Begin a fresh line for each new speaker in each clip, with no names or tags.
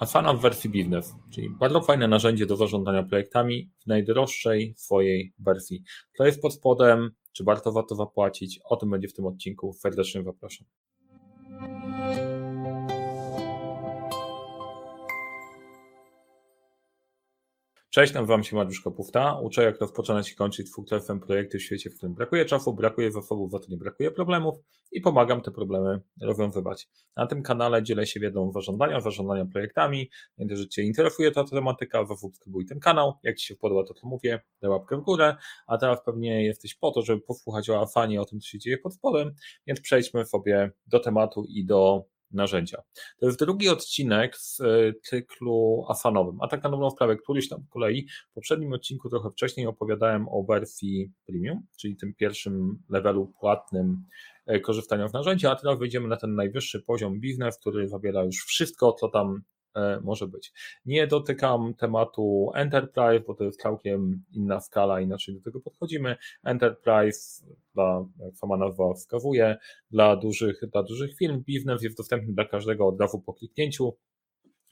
Asana w wersji Business, czyli bardzo fajne narzędzie do zarządzania projektami w najdroższej swojej wersji. To jest pod spodem, czy warto za to zapłacić? O tym będzie w tym odcinku. Serdecznie zapraszam. Cześć, nazywam się Mariusz Kopówta. Uczę, jak rozpoczynać i kończyć full projekty w świecie, w którym brakuje czasu, brakuje zasobów, za to nie brakuje problemów i pomagam te problemy rozwiązywać. Na tym kanale dzielę się wiedzą zarządzania, zarządzania projektami. Jeżeli Cię interesuje ta tematyka, zasubskrybuj ten kanał. Jak Ci się podoba to, co mówię, daj łapkę w górę. A teraz pewnie jesteś po to, żeby posłuchać o Afanie, o tym, co się dzieje pod spodem, więc przejdźmy sobie do tematu i do narzędzia. To jest drugi odcinek z e, cyklu asanowym, a tak na dobrą sprawę któryś tam z kolei w poprzednim odcinku trochę wcześniej opowiadałem o wersji premium, czyli tym pierwszym levelu płatnym e, korzystania z narzędzia, a teraz wejdziemy na ten najwyższy poziom biznes, który zawiera już wszystko, co tam może być. Nie dotykam tematu Enterprise, bo to jest całkiem inna skala, inaczej do tego podchodzimy. Enterprise, dla, jak sama nazwa wskazuje, dla dużych, dla dużych firm, biznes jest dostępny dla każdego od razu po kliknięciu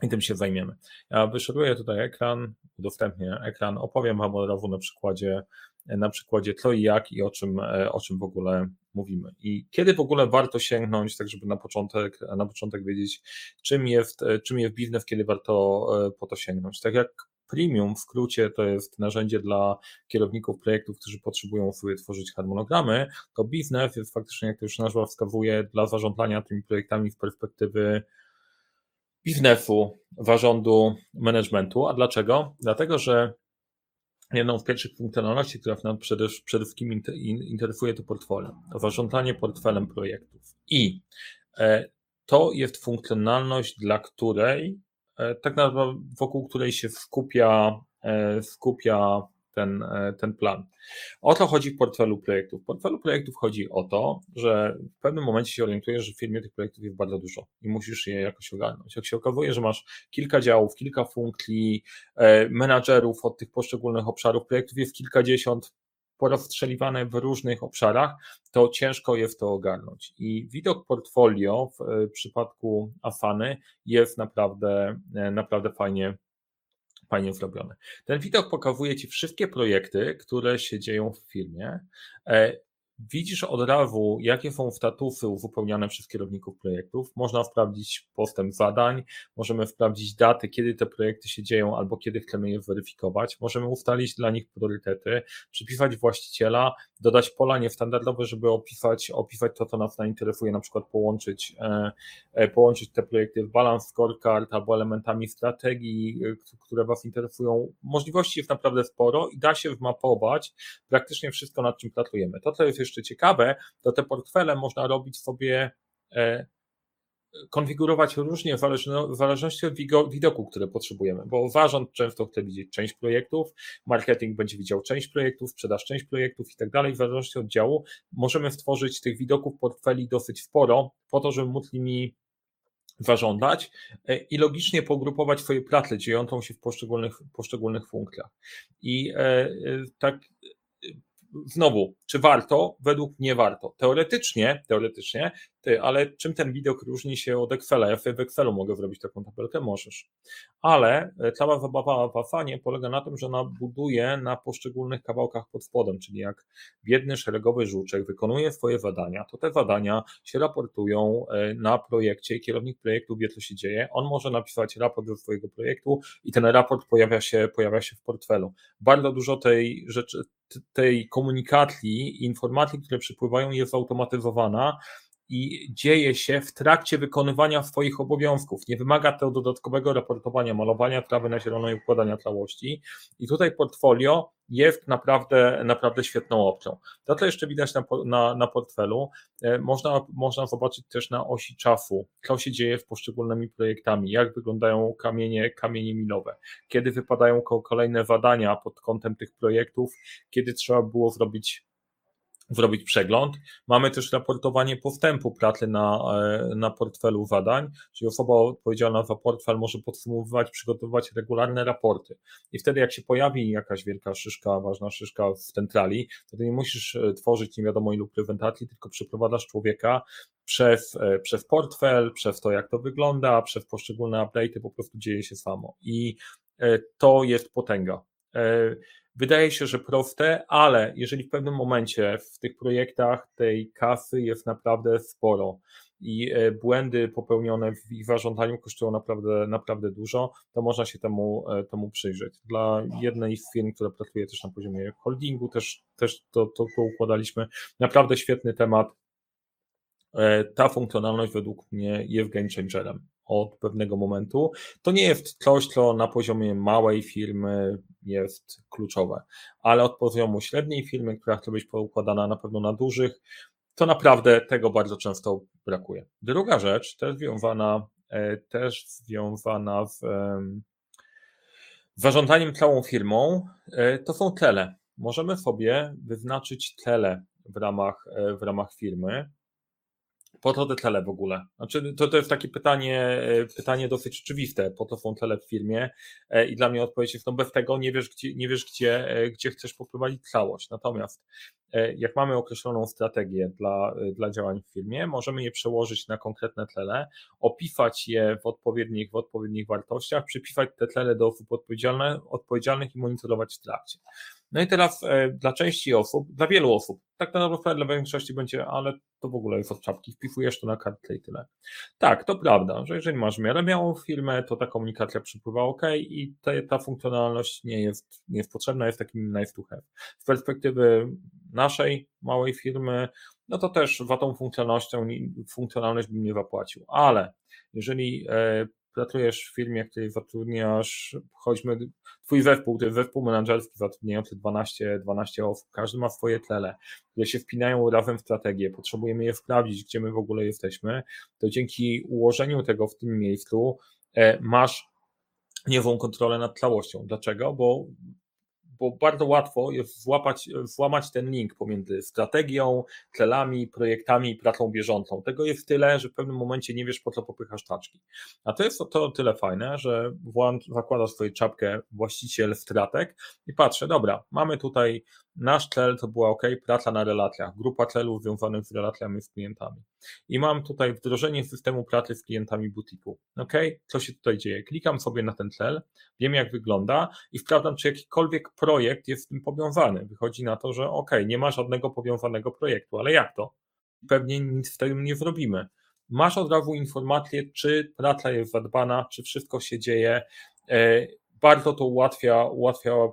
i tym się zajmiemy. Ja wyszeruję tutaj ekran, udostępnię ekran, opowiem Wam od razu na przykładzie, na przykładzie co i jak i o czym, o czym w ogóle mówimy. I kiedy w ogóle warto sięgnąć, tak żeby na początek, na początek wiedzieć, czym jest, czym jest biznes, kiedy warto e, po to sięgnąć. Tak jak Premium w skrócie to jest narzędzie dla kierowników projektów, którzy potrzebują sobie tworzyć harmonogramy, to biznes jest faktycznie, jak to już nazwa wskazuje, dla zarządzania tymi projektami w perspektywy biznesu, zarządu, managementu. A dlaczego? Dlatego, że jedną z pierwszych funkcjonalności, która nam przede, przede wszystkim interesuje, to portfolio, to zarządzanie portfelem projektów. I e, to jest funkcjonalność, dla której, e, tak naprawdę wokół której się skupia, e, skupia ten, e, ten plan. O to chodzi w portfelu projektów. W portfelu projektów chodzi o to, że w pewnym momencie się orientujesz, że w firmie tych projektów jest bardzo dużo i musisz je jakoś ogarnąć. Jak się okazuje, że masz kilka działów, kilka funkcji, e, menadżerów od tych poszczególnych obszarów, projektów jest kilkadziesiąt, porozstrzeliwane w różnych obszarach, to ciężko jest to ogarnąć. I widok portfolio w e, przypadku Afany jest naprawdę, naprawdę fajnie fajnie zrobione. Ten widok pokazuje Ci wszystkie projekty, które się dzieją w firmie. Widzisz od razu, jakie są statusy uzupełniane przez kierowników projektów. Można sprawdzić postęp zadań, możemy sprawdzić daty, kiedy te projekty się dzieją albo kiedy chcemy je weryfikować. Możemy ustalić dla nich priorytety, przypisać właściciela, dodać pola niestandardowe, żeby opisać, opisać to, co nas interesuje, na przykład połączyć, e, e, połączyć te projekty w balance scorecard albo elementami strategii, które Was interesują. Możliwości jest naprawdę sporo i da się wmapować praktycznie wszystko, nad czym pracujemy. To, co jest jeszcze ciekawe, to te portfele można robić sobie konfigurować różnie w zależności od widoku, które potrzebujemy, bo zarząd często chce widzieć część projektów, marketing będzie widział część projektów, sprzedaż część projektów i tak dalej. W zależności od działu możemy stworzyć tych widoków portfeli dosyć sporo, po to, żeby móc nimi zarządzać e, i logicznie pogrupować swoje pracę dziejącą się w poszczególnych, poszczególnych funkcjach. I e, e, tak znowu, czy warto? Według mnie warto. Teoretycznie, teoretycznie, ty, ale czym ten widok różni się od Excela? Ja sobie w Excelu mogę zrobić taką tabelkę, możesz. Ale e, cała zabawa w Afanie polega na tym, że ona buduje na poszczególnych kawałkach pod spodem, czyli jak biedny szeregowy żuczek wykonuje swoje zadania, to te zadania się raportują e, na projekcie i kierownik projektu wie, co się dzieje. On może napisać raport do swojego projektu i ten raport pojawia się, pojawia się w portfelu. Bardzo dużo tej rzeczy, tej komunikacji, informacji, które przypływają, jest automatyzowana i dzieje się w trakcie wykonywania swoich obowiązków. Nie wymaga to dodatkowego raportowania, malowania trawy na zielono i układania całości. I tutaj portfolio jest naprawdę, naprawdę świetną opcją. To, co jeszcze widać na, na, na portfelu, e, można, można zobaczyć też na osi czasu, co się dzieje w poszczególnymi projektami, jak wyglądają kamienie, kamienie milowe, kiedy wypadają kolejne zadania pod kątem tych projektów, kiedy trzeba było zrobić zrobić przegląd. Mamy też raportowanie postępu pracy na, e, na portfelu zadań, czyli osoba odpowiedzialna za portfel może podsumowywać, przygotowywać regularne raporty. I wtedy jak się pojawi jakaś wielka szyszka, ważna szyszka w centrali, to nie musisz e, tworzyć nie wiadomo ilu prezentacji, tylko przeprowadzasz człowieka przez, e, przez portfel, przez to jak to wygląda, przez poszczególne update'y, po prostu dzieje się samo. I to jest potęga. Wydaje się, że proste, ale jeżeli w pewnym momencie w tych projektach tej kasy jest naprawdę sporo i e, błędy popełnione w ich zarządzaniu kosztują naprawdę, naprawdę dużo, to można się temu, e, temu przyjrzeć. Dla jednej z firm, która pracuje też na poziomie holdingu, też, też to, to, to układaliśmy. Naprawdę świetny temat. E, ta funkcjonalność według mnie jest game changerem od pewnego momentu. To nie jest coś, co na poziomie małej firmy jest kluczowe, ale od poziomu średniej firmy, która chce być poukładana na pewno na dużych, to naprawdę tego bardzo często brakuje. Druga rzecz, też związana, e, też związana w, zarządzaniem całą firmą, e, to są tele. Możemy sobie wyznaczyć tele w ramach, e, w ramach firmy. Po to te tele w ogóle? Znaczy, to, to jest takie pytanie, e, pytanie dosyć oczywiste. Po to są tele w firmie e, i dla mnie odpowiedź jest, no bez tego nie wiesz, gdzie, nie wiesz gdzie, e, gdzie chcesz poprowadzić całość. Natomiast jak mamy określoną strategię dla, dla działań w firmie, możemy je przełożyć na konkretne tlele, opisać je w odpowiednich, w odpowiednich wartościach, przypisać te tlele do osób odpowiedzialnych i monitorować w trakcie. No i teraz e, dla części osób, dla wielu osób, tak naprawdę dla większości będzie, ale to w ogóle jest od czapki, wpisujesz to na kartę i tyle. Tak, to prawda, że jeżeli masz miarę miałą firmę, to ta komunikacja przypływa ok i te, ta funkcjonalność nie jest, nie jest potrzebna, jest takim nice to have. Z perspektywy naszej małej firmy, no to też za tą funkcjonalnością, funkcjonalność bym nie zapłacił, ale jeżeli e, pracujesz w firmie, której zatrudniasz, choćby twój zespół, to jest zespół menedżerski zatrudniający 12, 12 osób, każdy ma swoje tlele, które się wpinają razem w strategię, potrzebujemy je sprawdzić, gdzie my w ogóle jesteśmy, to dzięki ułożeniu tego w tym miejscu e, masz niewą kontrolę nad całością. Dlaczego? Bo bo bardzo łatwo jest złapać, złamać ten link pomiędzy strategią, celami, projektami i pracą bieżącą. Tego jest tyle, że w pewnym momencie nie wiesz, po co popychasz taczki. A to jest to tyle fajne, że włącz, zakładasz swoją czapkę właściciel stratek i patrzę, dobra, mamy tutaj Nasz cel to była OK, praca na relacjach, grupa celów związanych z relacjami z klientami. I mam tutaj wdrożenie systemu pracy z klientami butiku. OK, co się tutaj dzieje? Klikam sobie na ten cel, wiem jak wygląda i sprawdzam, czy jakikolwiek projekt jest z tym powiązany. Wychodzi na to, że OK, nie ma żadnego powiązanego projektu, ale jak to? Pewnie nic w tym nie zrobimy. Masz od razu informację, czy praca jest zadbana, czy wszystko się dzieje. E, bardzo to ułatwia, ułatwia e,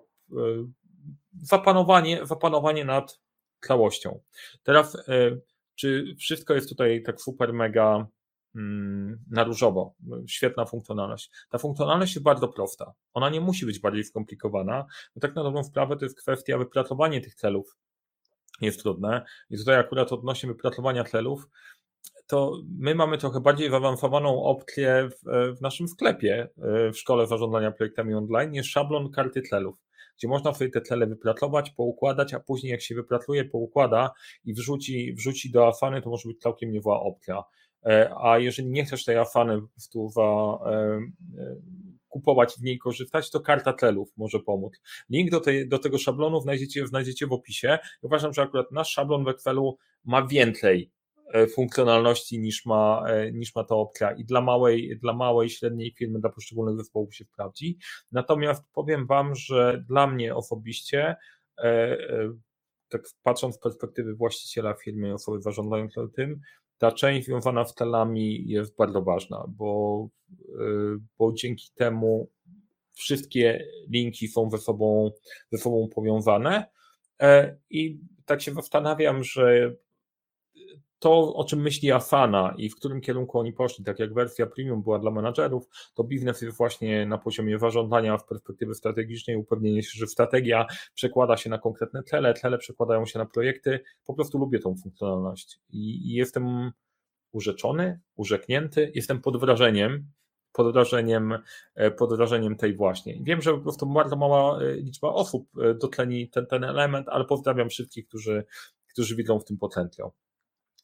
zapanowanie, zapanowanie nad całością. Teraz, e, czy wszystko jest tutaj tak super mega mm, na różowo, świetna funkcjonalność. Ta funkcjonalność jest bardzo prosta. Ona nie musi być bardziej skomplikowana, bo tak na dobrą sprawę to jest kwestia wypracowania tych celów. Jest trudne. I tutaj akurat odnośnie wypracowania celów, to my mamy trochę bardziej zaawansowaną opcję w, w naszym sklepie e, w szkole zarządzania projektami online niż szablon karty celów gdzie można sobie te cele wypracować, poukładać, a później jak się wypracuje, poukłada i wrzuci, wrzuci do Afany, to może być całkiem niezła opcja. E, a jeżeli nie chcesz tej Afany tu e, e, kupować w niej korzystać, to karta celów może pomóc. Link do, tej, do tego szablonu znajdziecie, znajdziecie w opisie. Uważam, że akurat nasz szablon w Excelu ma więcej funkcjonalności niż ma, e, niż ma ta opcja i dla małej, dla małej, średniej firmy, dla poszczególnych zespołów się sprawdzi. Natomiast powiem Wam, że dla mnie osobiście, e, tak patrząc z perspektywy właściciela firmy, osoby zarządzającej tym, ta część związana z celami jest bardzo ważna, bo, bo dzięki temu wszystkie linki są ze sobą, ze sobą powiązane. I tak się zastanawiam, że to, o czym myśli Asana i w którym kierunku oni poszli, tak jak wersja premium była dla menadżerów, to biznes jest właśnie na poziomie zarządzania w perspektywie strategicznej, upewnienie się, że strategia przekłada się na konkretne cele, cele przekładają się na projekty. Po prostu lubię tą funkcjonalność i, i jestem urzeczony, urzeknięty, jestem pod wrażeniem, pod wrażeniem, e, pod wrażeniem tej właśnie. Wiem, że po prostu bardzo mała e, liczba osób e, dotleni ten, ten element, ale pozdrawiam wszystkich, którzy którzy widzą w tym potencjał.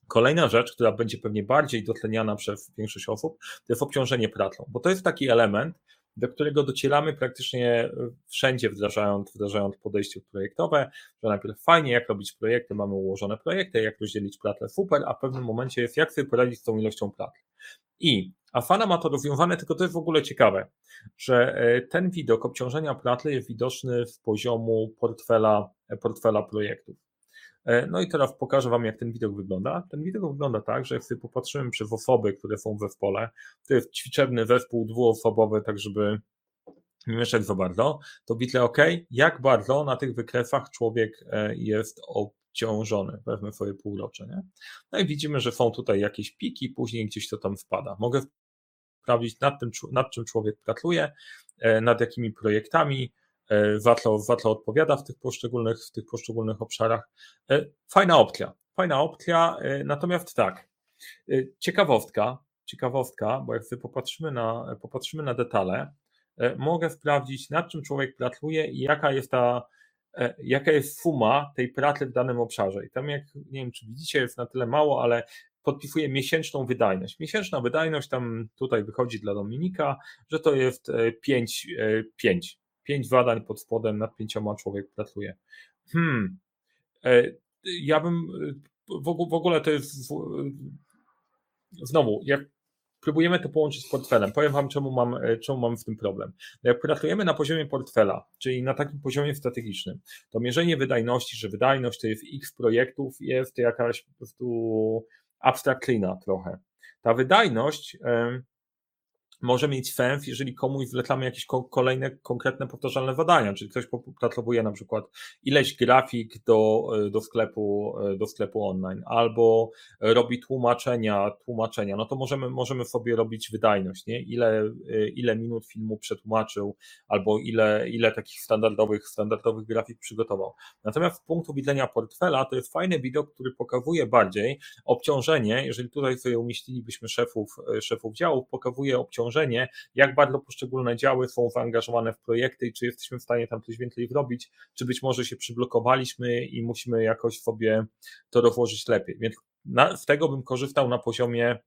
Kolejna rzecz, która będzie pewnie bardziej dotleniana przez większość osób, to jest obciążenie pracą, bo to jest taki element, do którego docieramy praktycznie wszędzie wdrażając, wdrażając podejście projektowe, że najpierw fajnie, jak robić projekty, mamy ułożone projekty, jak rozdzielić pracę, super, a w pewnym momencie jest, jak sobie poradzić z tą ilością pracy. I Afana ma to rozwiązane, tylko to jest w ogóle ciekawe, że e, ten widok obciążenia pracy jest widoczny w poziomu portfela, portfela projektów. E, no i teraz pokażę Wam, jak ten widok wygląda. Ten widok wygląda tak, że jak sobie popatrzymy przez osoby, które są we wpole, to jest ćwiczebny zespół dwuosobowy, tak żeby nie mieszać za bardzo, to widzę, ok, jak bardzo na tych wykresach człowiek e, jest obciążony, wezmę swoje półrocze, nie? No i widzimy, że są tutaj jakieś piki, później gdzieś to tam spada. Mogę sprawdzić nad, tym, nad czym człowiek pracuje, e, nad jakimi projektami, Watlo, e, Watlo odpowiada w tych poszczególnych, w tych poszczególnych obszarach. E, fajna opcja, fajna opcja, e, natomiast tak, ciekawostka, ciekawostka, bo jak sobie popatrzymy na, popatrzymy na detale, mogę sprawdzić, nad czym człowiek pracuje i jaka jest ta, jaka jest suma tej pracy w danym obszarze. I tam jak, nie wiem, czy widzicie, jest na tyle mało, ale podpisuje miesięczną wydajność. Miesięczna wydajność tam tutaj wychodzi dla Dominika, że to jest 5, 5 pięć badań pod spodem, nad pięcioma człowiek pracuje. Hmm, e, ja bym w ogóle to jest znowu, jak próbujemy to połączyć z portfelem, powiem Wam, czemu mam, e, czemu mam w tym problem. Jak pracujemy na poziomie portfela, czyli na takim poziomie strategicznym, to mierzenie wydajności, że wydajność to jest x projektów, jest jakaś po prostu abstrakcyjna trochę. Ta wydajność może mieć sens, jeżeli komuś wlecamy jakieś kolejne, konkretne, powtarzalne zadania, czyli ktoś potrzebuje na przykład ileś grafik do, e, do, sklepu, e, do sklepu online, albo robi tłumaczenia, tłumaczenia, no to możemy, możemy sobie robić wydajność, nie? Ile, e, ile minut filmu przetłumaczył, albo ile, ile takich standardowych, standardowych grafik przygotował. Natomiast z punktu widzenia portfela to jest fajny widok, który pokazuje bardziej obciążenie, jeżeli tutaj sobie umieścilibyśmy szefów, szefów działów, pokazuje obciążenie jak bardzo poszczególne działy są zaangażowane w projekty i czy jesteśmy w stanie tam coś więcej zrobić, czy być może się przyblokowaliśmy i musimy jakoś sobie to rozłożyć lepiej. Więc na, z tego bym korzystał na poziomie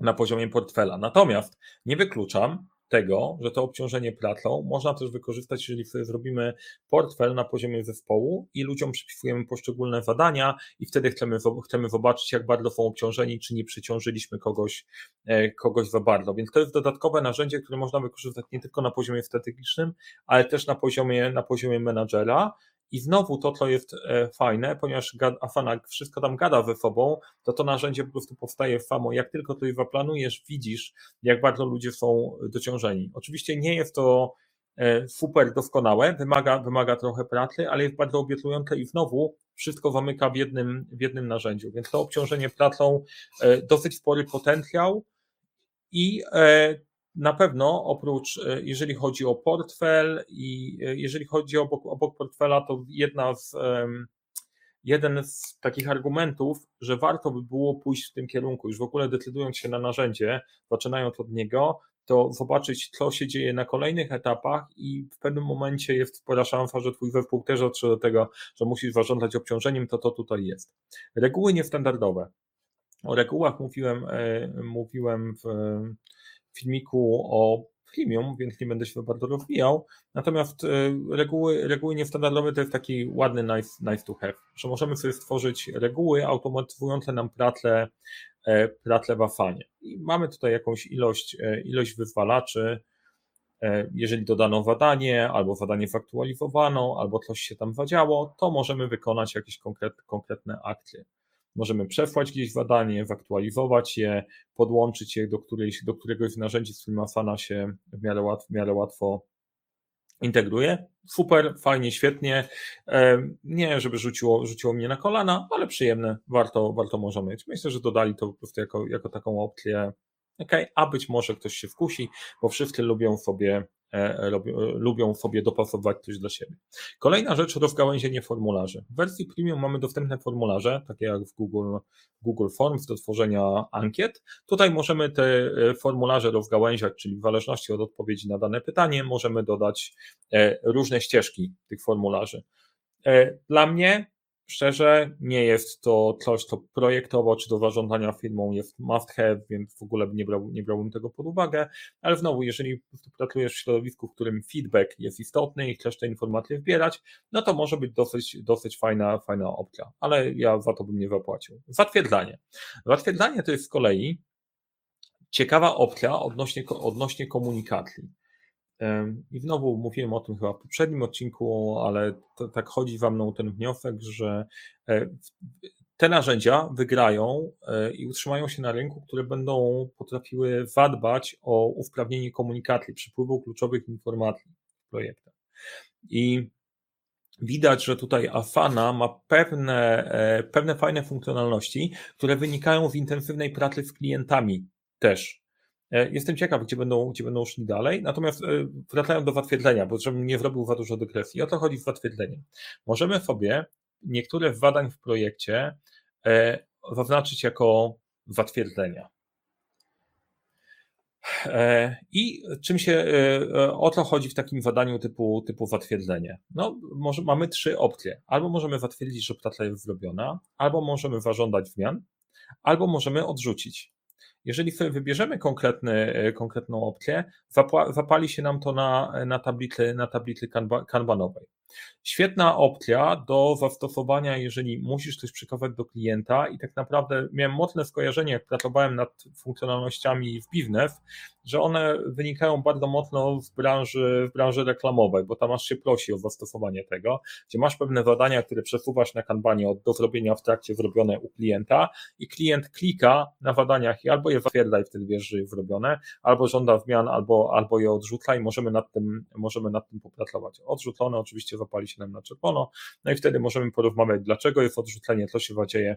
na poziomie portfela. Natomiast nie wykluczam, tego, że to obciążenie pracą można też wykorzystać, jeżeli sobie zrobimy portfel na poziomie zespołu i ludziom przypisujemy poszczególne zadania i wtedy chcemy, chcemy zobaczyć, jak bardzo są obciążeni, czy nie przeciążyliśmy kogoś, e, kogoś za bardzo. Więc to jest dodatkowe narzędzie, które można wykorzystać nie tylko na poziomie strategicznym, ale też na poziomie, na poziomie menadżera i znowu to, co jest e, fajne, ponieważ Afana wszystko tam gada ze sobą, to to narzędzie po prostu powstaje samo. Jak tylko to zaplanujesz, widzisz, jak bardzo ludzie są dociążeni. Oczywiście nie jest to e, super doskonałe, wymaga, wymaga trochę pracy, ale jest bardzo obiecujące i znowu wszystko zamyka w jednym, w jednym narzędziu. Więc to obciążenie pracą, e, dosyć spory potencjał i na pewno oprócz, e, jeżeli chodzi o portfel i e, jeżeli chodzi obok, obok portfela, to jedna z, jeden z takich argumentów, że warto by było pójść w tym kierunku, już w ogóle decydując się na narzędzie, zaczynając od niego, to zobaczyć, co się dzieje na kolejnych etapach i w pewnym momencie jest spora szansa, że twój webpół też dotrze do tego, że musisz zarządzać obciążeniem, to to tutaj jest. Reguły niestandardowe. O regułach mówiłem, e, mówiłem w filmiku o premium, więc nie będę się bardzo rozwijał. Natomiast e, reguły, reguły niestandardowe to jest taki ładny nice, nice to have, że możemy sobie stworzyć reguły automatyzujące nam pracę, e, pracę w Afanie. I mamy tutaj jakąś ilość, e, ilość wyzwalaczy, jeżeli dodano zadanie, albo zadanie zaktualizowano, albo coś się tam zadziało, to możemy wykonać jakieś konkretne, konkretne akcje. Możemy przesłać gdzieś zadanie, zaktualizować je, podłączyć je do, którejś, do któregoś z narzędzi, z którym Asana się w miarę, łatwo, w miarę łatwo integruje. Super, fajnie, świetnie. Nie, żeby rzuciło, rzuciło mnie na kolana, ale przyjemne, warto, warto może mieć. Myślę, że dodali to po prostu jako, jako taką opcję. OK, a być może ktoś się wkusi, bo wszyscy lubią sobie robią, e, lubią sobie dopasować coś dla siebie. Kolejna rzecz, rozgałęzienie formularzy. W wersji premium mamy dostępne formularze, takie jak w Google, Google Forms do tworzenia ankiet. Tutaj możemy te e, formularze rozgałęziać, czyli w zależności od odpowiedzi na dane pytanie, możemy dodać różne ścieżki tych formularzy. Dla mnie Szczerze, nie jest to coś, co projektowo czy do zarządzania firmą jest must have, więc w ogóle nie, brał, nie brałbym tego pod uwagę, ale znowu, jeżeli pracujesz w środowisku, w którym feedback jest istotny i chcesz te informacje zbierać, no to może być dosyć, dosyć fajna, fajna opcja, ale ja za to bym nie zapłacił. Zatwierdzanie. Zatwierdzanie to jest z kolei ciekawa opcja odnośnie, odnośnie komunikacji. I znowu mówiłem o tym chyba w poprzednim odcinku, ale to, tak chodzi Wam mną ten wniosek, że e, te narzędzia wygrają e, i utrzymają się na rynku, które będą potrafiły zadbać o usprawnienie komunikacji, przepływu kluczowych informacji w projektach. I widać, że tutaj Afana ma pewne, e, pewne fajne funkcjonalności, które wynikają z intensywnej pracy z klientami też. E, jestem ciekaw, gdzie będą, gdzie będą szli dalej. Natomiast e, wracając do zatwierdzenia, bo żebym nie zrobił za dużo dygresji. O co chodzi z zatwierdzeniem? Możemy sobie niektóre z zadań w projekcie e, zaznaczyć jako zatwierdzenia. I czym się, o co chodzi w takim zadaniu typu, typu zatwierdzenie? No, może, mamy trzy opcje. Albo możemy zatwierdzić, że praca jest zrobiona, albo możemy zażądać zmian, albo możemy odrzucić. Jeżeli sobie wybierzemy konkretny, e, konkretną opcję, zapali się nam to na, na tablicy, na tablicy kanbanowej. Świetna opcja do zastosowania, jeżeli musisz coś przekazać do klienta i tak naprawdę miałem mocne skojarzenie, jak pracowałem nad funkcjonalnościami w biznes, że one wynikają bardzo mocno w branży, w branży reklamowej, bo tam aż się prosi o zastosowanie tego, gdzie masz pewne zadania, które przesuwasz na kanbanie od do zrobienia w trakcie zrobione u klienta i klient klika na zadaniach i albo je zatwierdza i wtedy wiesz, że jest zrobione, albo żąda zmian, albo, albo je odrzuca i możemy nad tym, możemy nad tym popracować. Odrzucone oczywiście zapali się nam na czerwono, no i wtedy możemy porozmawiać, dlaczego jest odrzucenie, co się dzieje,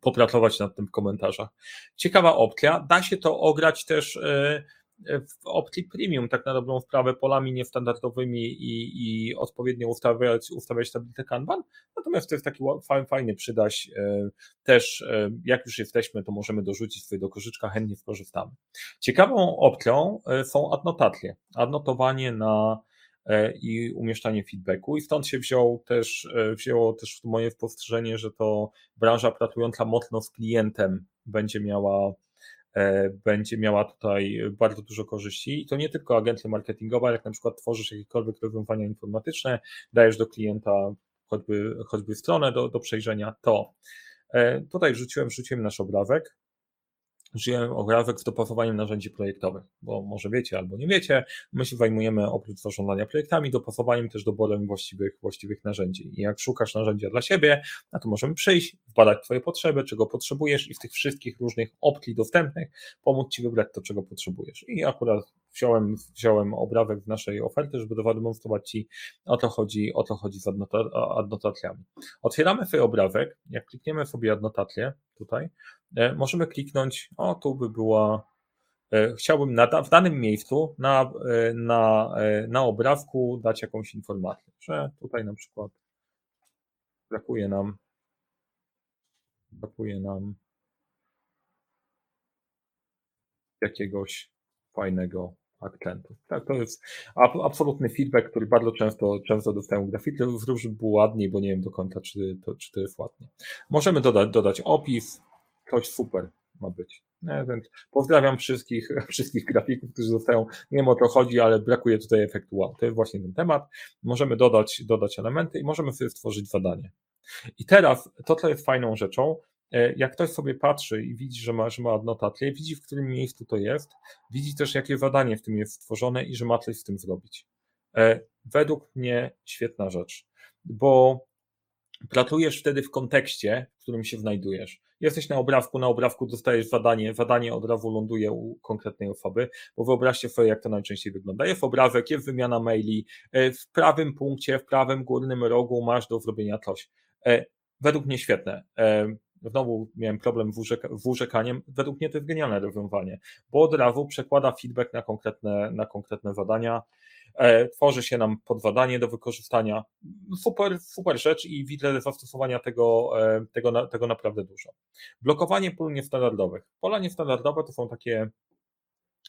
popracować nad tym w komentarzach. Ciekawa opcja, da się to ograć też e, w opcji premium, tak na dobrą sprawę, polami niestandardowymi i, i odpowiednio ustawiać, ustawiać tablicę Kanban. Natomiast to jest taki fajny przydaś. E, też e, jak już jesteśmy, to możemy dorzucić sobie do kożyczka, chętnie skorzystamy. Ciekawą opcją są adnotacje. Adnotowanie na E, i umieszczanie feedbacku. I stąd się wziął też, e, wzięło też moje spostrzeżenie, że to branża pracująca mocno z klientem będzie miała e, będzie miała tutaj bardzo dużo korzyści. I to nie tylko agencja marketingowa, jak na przykład tworzysz jakiekolwiek rozwiązania informatyczne, dajesz do klienta choćby, choćby stronę do, do przejrzenia, to tutaj wrzuciłem, wrzuciłem nasz obrazek żyjemy obrazek z dopasowaniem narzędzi projektowych, bo może wiecie albo nie wiecie, my się zajmujemy oprócz zarządzania projektami, dopasowaniem też doborem właściwych, właściwych narzędzi. I jak szukasz narzędzia dla siebie, no to możemy przyjść, badać Twoje potrzeby, czego potrzebujesz i w tych wszystkich różnych opcji dostępnych pomóc Ci wybrać to, czego potrzebujesz. I akurat wziąłem, wziąłem obrazek z naszej oferty, żeby demonstrować Ci, o to chodzi, o to chodzi z adnotacjami. Otwieramy sobie obrazek, jak klikniemy sobie adnotację tutaj, e, możemy kliknąć, o tu by była, e, chciałbym na, w danym miejscu na, e, na, na obrazku dać jakąś informację, że tutaj na przykład brakuje nam brakuje nam jakiegoś fajnego akcentu. Tak, to jest absolutny feedback, który bardzo często, często dostaję grafity. Żeby było ładniej, bo nie wiem do końca, czy to, czy to jest ładnie. Możemy dodać, dodać opis, coś super ma być. Nie, więc pozdrawiam wszystkich, wszystkich grafików, którzy zostają, nie wiem o to chodzi, ale brakuje tutaj efektu wow. To jest właśnie ten temat. Możemy dodać, dodać elementy i możemy sobie stworzyć zadanie. I teraz to, co jest fajną rzeczą, jak ktoś sobie patrzy i widzi, że ma, że ma adnotację, widzi, w którym miejscu to jest, widzi też, jakie zadanie w tym jest stworzone i że ma coś z tym zrobić. E, według mnie świetna rzecz, bo pracujesz wtedy w kontekście, w którym się znajdujesz. Jesteś na obrawku, na obrawku dostajesz zadanie, zadanie od razu ląduje u konkretnej osoby, bo wyobraźcie sobie, jak to najczęściej wygląda. Jest obrazek, jest wymiana maili, e, w prawym punkcie, w prawym górnym rogu masz do zrobienia coś. Według mnie świetne znowu miałem problem z urzekaniem. Według mnie to jest genialne rozwiązanie, bo od razu przekłada feedback na konkretne, na konkretne zadania, e, tworzy się nam podwadanie do wykorzystania. Super, super rzecz i widzę zastosowania tego, e, tego, tego naprawdę dużo. Blokowanie pól niestandardowych. Pola niestandardowe to są takie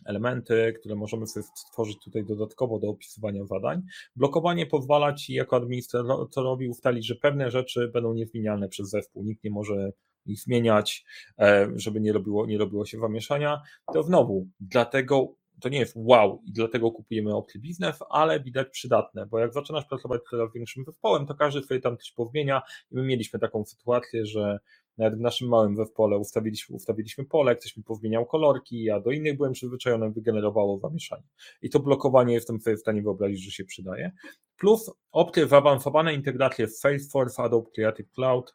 elementy, które możemy sobie stworzyć tutaj dodatkowo do opisywania zadań. Blokowanie pozwala Ci jako administratorowi ustalić, że pewne rzeczy będą niezmienialne przez zespół. Nikt nie może ich zmieniać, e, żeby nie robiło, nie robiło się zamieszania. To znowu, dlatego to nie jest wow i dlatego kupujemy opcje biznes, ale widać przydatne, bo jak zaczynasz pracować coraz większym zespołem, to każdy sobie tam coś pozmienia i my mieliśmy taką sytuację, że nawet w naszym małym zespole ustawiliśmy, ustawiliśmy pole, ktoś mi pozmieniał kolorki, ja do innych byłem przyzwyczajony, wygenerowało zamieszanie. I to blokowanie jestem sobie w stanie wyobrazić, że się przydaje. Plus opcje zaawansowane integracje w Salesforce, Adobe Creative Cloud,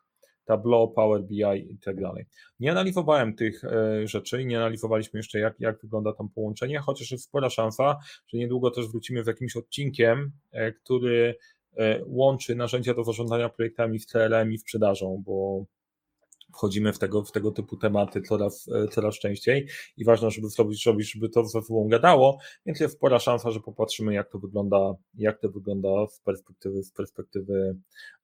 Tableau, Power BI i tak dalej. Nie analizowałem tych e, rzeczy i nie analizowaliśmy jeszcze, jak, jak wygląda tam połączenie, chociaż jest spora szansa, że niedługo też wrócimy z jakimś odcinkiem, e, który e, łączy narzędzia do zarządzania projektami z CRM i sprzedażą, bo wchodzimy w tego, w tego typu tematy coraz, coraz częściej i ważne, żeby zrobić, zrobić, żeby to ze sobą gadało, więc jest spora szansa, że popatrzymy, jak to wygląda, jak to wygląda z perspektywy, z perspektywy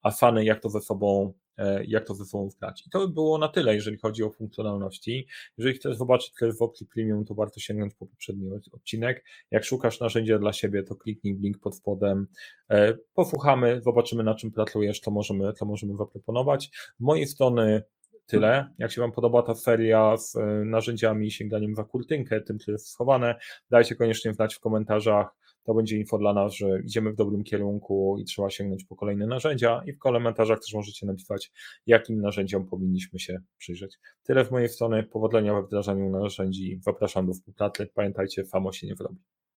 Afany, jak to ze sobą E, jak to ze sobą wgrać. I to by było na tyle, jeżeli chodzi o funkcjonalności. Jeżeli chcesz zobaczyć w opcji premium, to warto sięgnąć po poprzedni odcinek. Jak szukasz narzędzia dla siebie, to kliknij w link pod spodem, e, posłuchamy, zobaczymy na czym pracujesz, to możemy, to możemy zaproponować. Z mojej strony tyle. Jak się Wam podoba ta feria z e, narzędziami, sięganiem za kurtynkę, tym, co jest schowane, dajcie koniecznie znać w komentarzach to będzie info dla nas, że idziemy w dobrym kierunku i trzeba sięgnąć po kolejne narzędzia i w komentarzach też możecie napisać, jakim narzędziom powinniśmy się przyjrzeć. Tyle z mojej strony, powodzenia we wdrażaniu narzędzi, zapraszam do współpracy, pamiętajcie, samo się nie wyrobi.